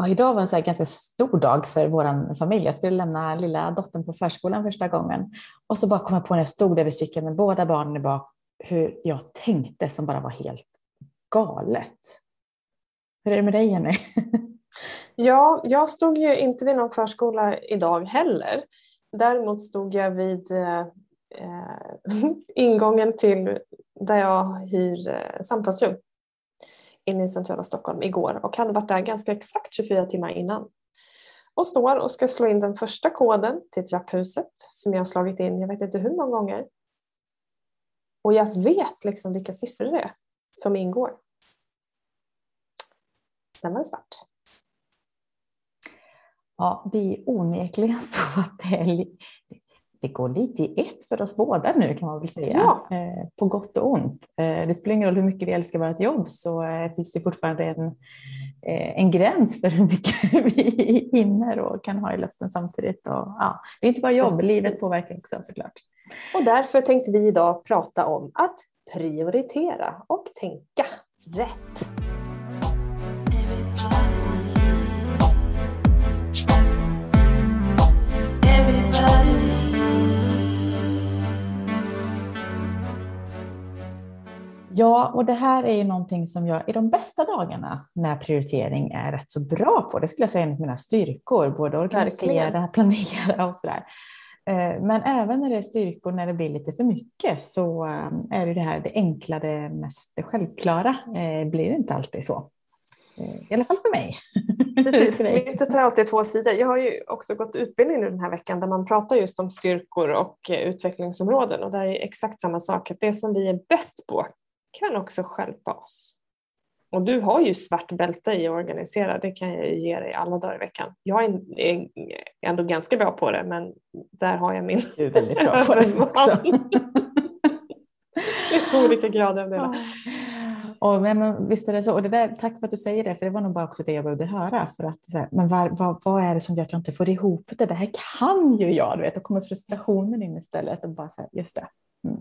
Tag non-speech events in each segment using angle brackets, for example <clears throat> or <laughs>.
Ja, idag var en så ganska stor dag för vår familj. Jag skulle lämna lilla dottern på förskolan första gången. Och så bara kom jag på när jag stod där vid cykeln med båda barnen i bak, hur jag tänkte som bara var helt galet. Hur är det med dig Jenny? <laughs> Ja, jag stod ju inte vid någon förskola idag heller. Däremot stod jag vid eh, eh <laughs> ingången till där jag hyr eh, samtalsrum inne i centrala Stockholm igår och hade varit där ganska exakt 24 timmar innan. Och står och ska slå in den första koden till trapphuset som jag har slagit in jag vet inte hur många gånger. Och jag vet liksom vilka siffror det är som ingår. Sen var det svart. Ja, det är onekligen så att det, är, det går lite i ett för oss båda nu kan man väl säga. Ja. Eh, på gott och ont. Eh, det spelar ingen roll hur mycket vi älskar vårt jobb så eh, finns det fortfarande en, en gräns för hur mycket <laughs> vi hinner och kan ha i luften samtidigt. Och, ja, det är inte bara jobb, Precis. livet påverkar också såklart. Och därför tänkte vi idag prata om att prioritera och tänka rätt. Ja, och det här är ju någonting som jag i de bästa dagarna med prioritering är rätt så bra på. Det skulle jag säga är en av mina styrkor, både organisera, <laughs> planera och sådär. Eh, men även när det är styrkor, när det blir lite för mycket, så eh, är det det här det enkla, det mest självklara, eh, blir inte alltid så. I alla fall för mig. <laughs> Precis, myntet har alltid två sidor. Jag har ju också gått utbildning nu den här veckan där man pratar just om styrkor och utvecklingsområden och där är exakt samma sak, att det som vi är bäst på kan också skälpa oss. Och du har ju svart bälte i att organisera, det kan jag ge dig alla dagar i veckan. Jag är ändå ganska bra på det, men där har jag min Du är väldigt bra på det <laughs> också. <laughs> Olika grader av det. Och, men, visst är det så. Och det där, tack för att du säger det, för det var nog bara också det jag behövde höra. För att, så här, men var, var, vad är det som gör att jag inte får ihop det? Det här kan ju jag, du vet. Då kommer frustrationen in istället. Och bara så här, just det. Mm.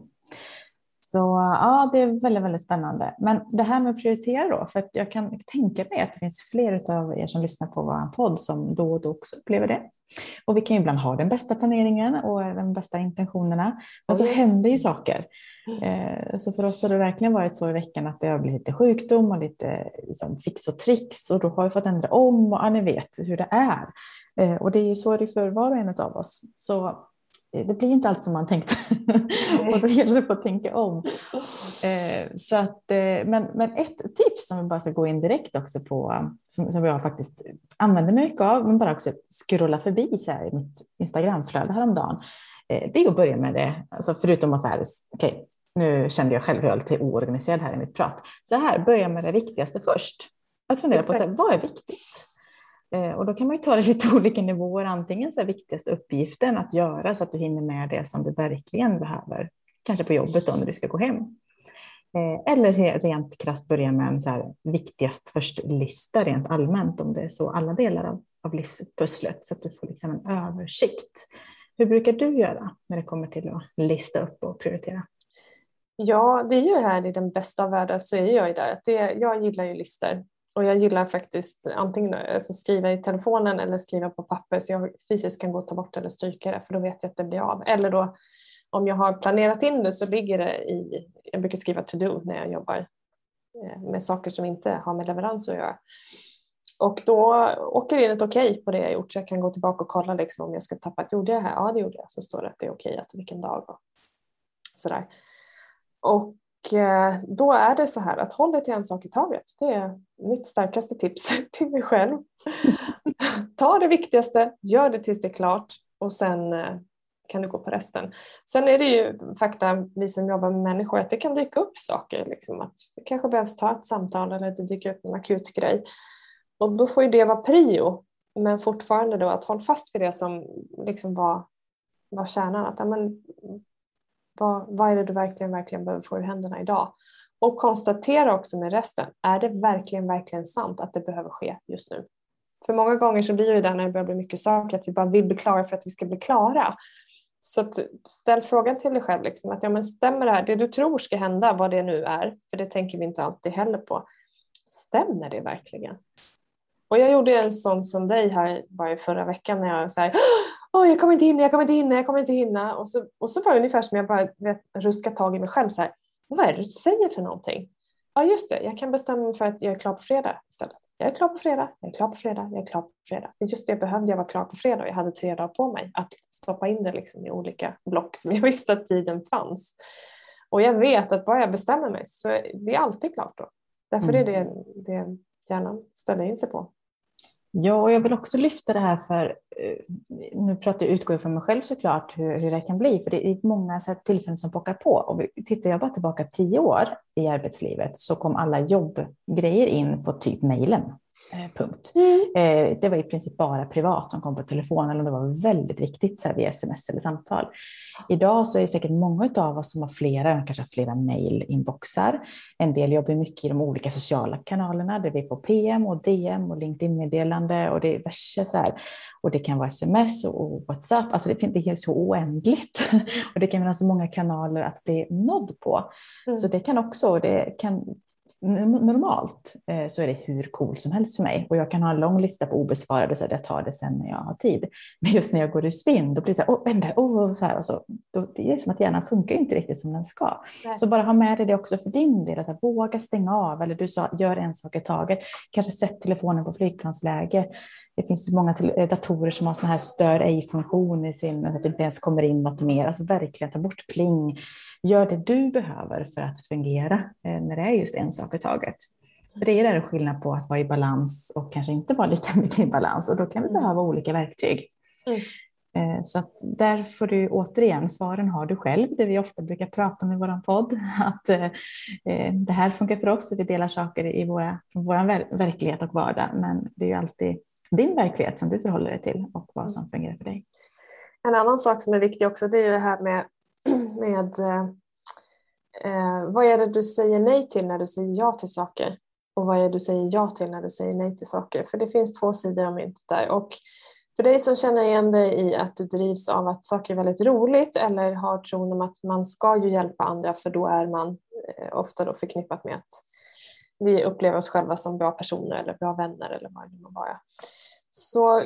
Så ja, det är väldigt, väldigt spännande. Men det här med att prioritera då, för att jag kan tänka mig att det finns fler av er som lyssnar på vår podd som då och då också upplever det. Och vi kan ju ibland ha den bästa planeringen och de bästa intentionerna, men så händer ju saker. Eh, så för oss har det verkligen varit så i veckan att det har blivit lite sjukdom och lite liksom, fix och tricks och då har vi fått ändra om och ja, ni vet hur det är. Eh, och det är ju så det är för var och en av oss. Så det blir inte allt som man tänkte. <laughs> och då gäller det att tänka om. Eh, så att, eh, men, men ett tips som vi bara ska gå in direkt också på, som, som jag faktiskt använder mig mycket av, men bara också scrolla förbi så här i mitt Instagramflöde häromdagen, eh, det är att börja med det, alltså förutom att så här, okay, nu kände jag själv hur jag lite oorganiserad här i mitt prat. Så här, börja med det viktigaste först. Att fundera på så här, vad är viktigt? Eh, och då kan man ju ta det <laughs> lite olika nivåer, antingen så är viktigaste uppgiften att göra så att du hinner med det som du verkligen behöver, kanske på jobbet då när du ska gå hem. Eh, eller rent krasst börja med en så här viktigast först-lista rent allmänt om det är så alla delar av, av livspusslet så att du får liksom en översikt. Hur brukar du göra när det kommer till att lista upp och prioritera? Ja, det är ju här i den bästa av världar så är jag ju där. Det, jag gillar ju listor och jag gillar faktiskt antingen alltså skriva i telefonen eller skriva på papper så jag fysiskt kan gå och ta bort eller stryka det för då vet jag att det blir av. Eller då om jag har planerat in det så ligger det i, jag brukar skriva to do när jag jobbar eh, med saker som inte har med leverans att göra. Och då åker det in ett okej okay på det jag gjort så jag kan gå tillbaka och kolla liksom om jag ska tappa, gjorde jag det här? Ja det gjorde jag. Så står det att det är okej, okay, att vilken dag och sådär. Och då är det så här att håll dig till en sak i taget. Det är mitt starkaste tips <laughs> till mig själv. <laughs> Ta det viktigaste, gör det tills det är klart och sen eh, kan du gå på resten. Sen är det ju fakta, vi som jobbar med människor, att det kan dyka upp saker. Liksom, att det kanske behövs ta ett samtal eller att det dyker upp en akut grej. Och då får ju det vara prio. Men fortfarande då att hålla fast vid det som liksom var, var kärnan. Att, ja, men, vad, vad är det du verkligen, verkligen behöver få ur händerna idag? Och konstatera också med resten, är det verkligen, verkligen sant att det behöver ske just nu? För många gånger så blir det där när det börjar bli mycket saker att vi bara vill bli klara för att vi ska bli klara. Så att ställ frågan till dig själv, liksom, att ja, men stämmer det här, det du tror ska hända, vad det nu är, för det tänker vi inte alltid heller på, stämmer det verkligen? Och jag gjorde en sån som dig här bara förra veckan när jag så här, Åh, jag kommer inte hinna, jag kommer inte hinna, jag kommer inte hinna. Och så, och så var det ungefär som jag bara vet, ruskade tag i mig själv. Så här, vad är det du säger för någonting? Ja just det, jag kan bestämma mig för att jag är klar på fredag istället. Jag är klar på fredag, jag är klar på fredag, jag är klar på fredag. Just det behövde jag vara klar på fredag jag hade tre dagar på mig att stoppa in det liksom i olika block som jag <laughs> visste att tiden fanns. Och jag vet att bara jag bestämmer mig så är det alltid klart då. Därför mm. är det det hjärnan ställer in sig på. Ja, och jag vill också lyfta det här för, eh, nu pratar jag, utgår jag från mig själv såklart, hur, hur det kan bli, för det är många så tillfällen som pockar på. Och tittar jag bara tillbaka tio år i arbetslivet så kom alla jobbgrejer in på typ mejlen. Eh, punkt. Mm. Eh, det var i princip bara privat som kom på telefon eller det var väldigt viktigt så här, via sms eller samtal. Idag så är det säkert många av oss som har flera, kanske flera mejlinboxar. En del jobbar mycket i de olika sociala kanalerna där vi får PM och DM och LinkedIn-meddelande och det är värsta så här. Och det kan vara sms och WhatsApp, alltså det, det är så oändligt. <laughs> och det kan vara så många kanaler att bli nådd på. Mm. Så det kan också, det kan normalt eh, så är det hur cool som helst för mig och jag kan ha en lång lista på obesvarade så jag tar det sen när jag har tid. Men just när jag går i spinn då blir det så här, åh, vänta, åh, så här och så. Då, det är som att hjärnan funkar inte riktigt som den ska. Nej. Så bara ha med dig det också för din del, att våga stänga av eller du sa gör en sak i taget. Kanske sätt telefonen på flygplansläge. Det finns många eh, datorer som har såna här stör ej-funktion i sin, att det inte ens kommer in något mer. Alltså verkligen ta bort pling. Gör det du behöver för att fungera eh, när det är just en sak i taget. För det är en skillnad på att vara i balans och kanske inte vara lika <laughs> mycket i balans och då kan vi mm. behöva olika verktyg. Mm. Eh, så att där får du återigen, svaren har du själv, det vi ofta brukar prata om i vår podd, <laughs> att det här funkar för oss, vi delar saker i våra, från vår verklighet och vardag, men det är ju alltid din verklighet som du förhåller dig till och vad som fungerar för dig. En annan sak som är viktig också det är det här med, <clears throat> med eh, eh, vad är det du säger nej till när du säger ja till saker och vad är det du säger ja till när du säger nej till saker. För det finns två sidor av myntet där. Och för dig som känner igen dig i att du drivs av att saker är väldigt roligt eller har tron om att man ska ju hjälpa andra för då är man eh, ofta då förknippat med att vi upplever oss själva som bra personer eller bra vänner eller vad det nu må vara. Så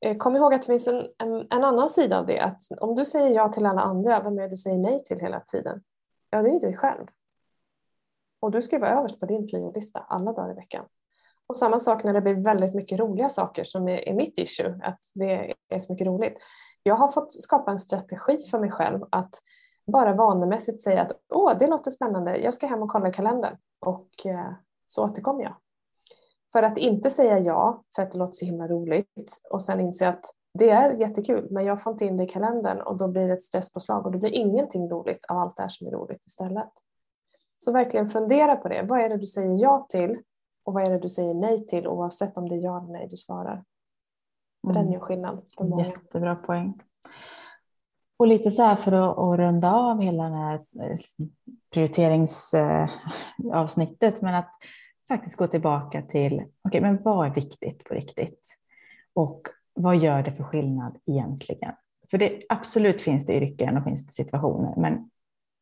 Eh, kom ihåg att det finns en, en, en, annan sida av det. Att om du säger ja till alla andra, vem är det du säger nej till hela tiden? Ja, det är dig själv. Och du ska vara överst på din priolista alla dagar i veckan. Och samma sak när det blir väldigt mycket roliga saker som är, är mitt issue, att det är så mycket roligt. Jag har fått skapa en strategi för mig själv att bara vanemässigt säga att åh, det låter spännande, jag ska hem och kolla i kalendern och eh, så återkommer jag. För att inte säga ja för att det låter så himla roligt och sen inse att det är jättekul men jag får inte in det i kalendern och då blir det ett stresspåslag och det blir ingenting roligt av allt det här som är roligt istället. Så verkligen fundera på det. Vad är det du säger ja till och vad är det du säger nej till oavsett om det är ja eller nej du svarar. För mm. Den gör skillnad. För många. Jättebra poäng. Och lite så här för att, att runda av hela det här eh, prioriteringsavsnittet, men att faktiskt gå tillbaka till, okay, men vad är viktigt på riktigt? Och vad gör det för skillnad egentligen? För det absolut finns det yrken och finns det situationer, men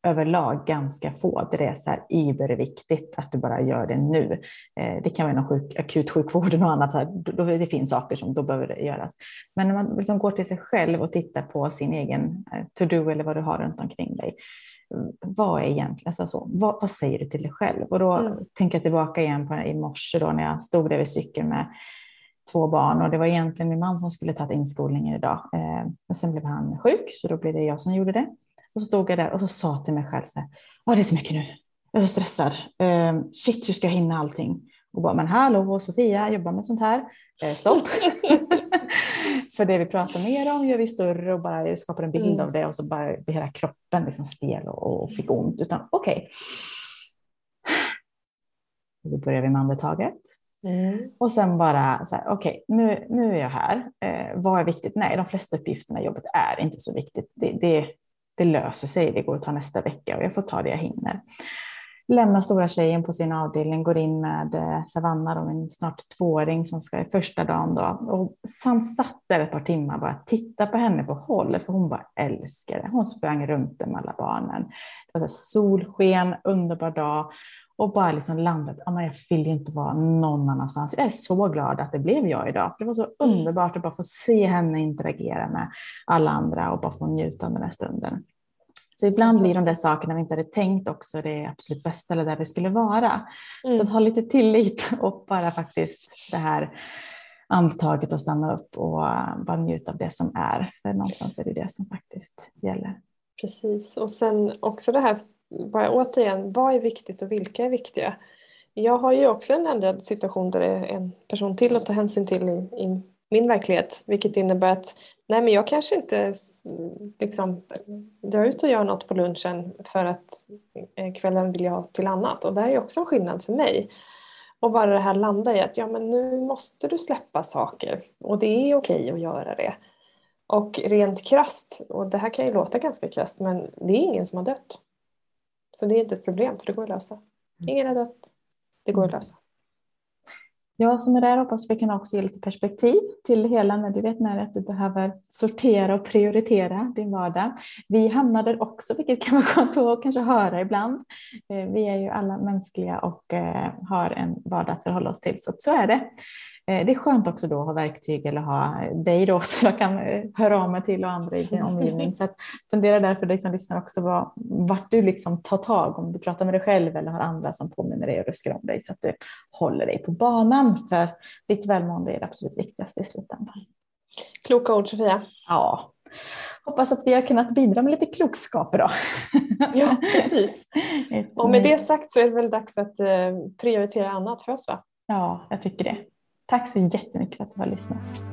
överlag ganska få där det är så här iberviktigt att du bara gör det nu. Eh, det kan vara inom sjuk, akutsjukvården och annat, här, då, det finns saker som då behöver göras. Men när man liksom går till sig själv och tittar på sin egen eh, to-do eller vad du har runt omkring dig, vad är egentligen, alltså så, vad, vad, säger du till dig själv? Och då mm. tänker jag tillbaka igen på i morse då när jag stod där vid cykeln med två barn och det var egentligen min man som skulle tagit inskolningen idag. Eh, men sen blev han sjuk så då blev det jag som gjorde det. Och så stod jag där och så sa till mig själv så här, oh, det är så mycket nu, jag är så stressad, eh, shit hur ska jag hinna allting? Och bara, men hallå Sofia, jobbar med sånt här, eh, stopp. <laughs> För det vi pratar mer om gör vi större och bara skapar en bild mm. av det och så bara blir hela kroppen liksom stel och, och fick ont. Utan okej. Okay. Då börjar vi med andetaget. Mm. Och sen bara så här, okej, okay, nu, nu är jag här. Eh, vad är viktigt? Nej, de flesta uppgifterna i jobbet är inte så viktigt. Det, det, det löser sig, det går att ta nästa vecka och jag får ta det jag hinner lämnar stora tjejen på sin avdelning, går in med eh, Savanna, då, min snart tvååring som ska i första dagen. Då, och Sam satt där ett par timmar bara titta på henne på håll, för hon bara älskar det. Hon sprang runt med alla barnen. Det var solsken, underbar dag. och bara liksom landat, jag vill ju inte vara någon annanstans. Jag är så glad att det blev jag idag. Det var så mm. underbart att bara få se henne interagera med alla andra och bara få njuta av den här stunden. Så ibland blir de där sakerna vi inte hade tänkt också det absolut bästa eller där vi skulle vara. Mm. Så att ha lite tillit <laughs> och bara faktiskt det här andetaget och stanna upp och bara njuta av det som är. För någonstans är det det som faktiskt gäller. Precis och sen också det här, bara återigen, vad är viktigt och vilka är viktiga? Jag har ju också en ändrad situation där det är en person till att ta hänsyn till i, i min verklighet, vilket innebär att nej men jag kanske inte liksom, drar ut och gör något på lunchen för att eh, kvällen vill jag ha till annat och det är också en skillnad för mig. Och bara det här landar i att ja men nu måste du släppa saker och det är okej att göra det. Och rent krast, och det här kan ju låta ganska krast men det är ingen som har dött. Så det är inte ett problem för det går att lösa. Mm. Ingen har dött, det går att mm. lösa. Jag som är där hoppas vi kan också ge lite perspektiv till det hela när du vet när att du behöver sortera och prioritera din vardag. Vi hamnar där också, vilket kan vara skönt att kanske höra ibland. Eh, vi är ju alla mänskliga och eh, har en vardag att förhålla oss till, så så är det. Eh, det är skönt också då att ha verktyg eller ha dig då <laughs> så jag kan eh, höra av mig till och andra i din omgivning. Så att fundera där för dig som lyssnar också vad, vart du liksom tar tag om du pratar med dig själv eller har andra som påminner dig och ruskar om dig så att du håller dig på banan för ditt välmående är det absolut viktigaste i slutändan. Kloka ord Sofia. Ja. Hoppas att vi har kunnat bidra med lite klokskap idag. <laughs> Ja, precis. Och med det sagt så är det väl dags att eh, prioritera annat för oss va? Ja, jag tycker det. Tack så jättemycket för att du har lyssnat.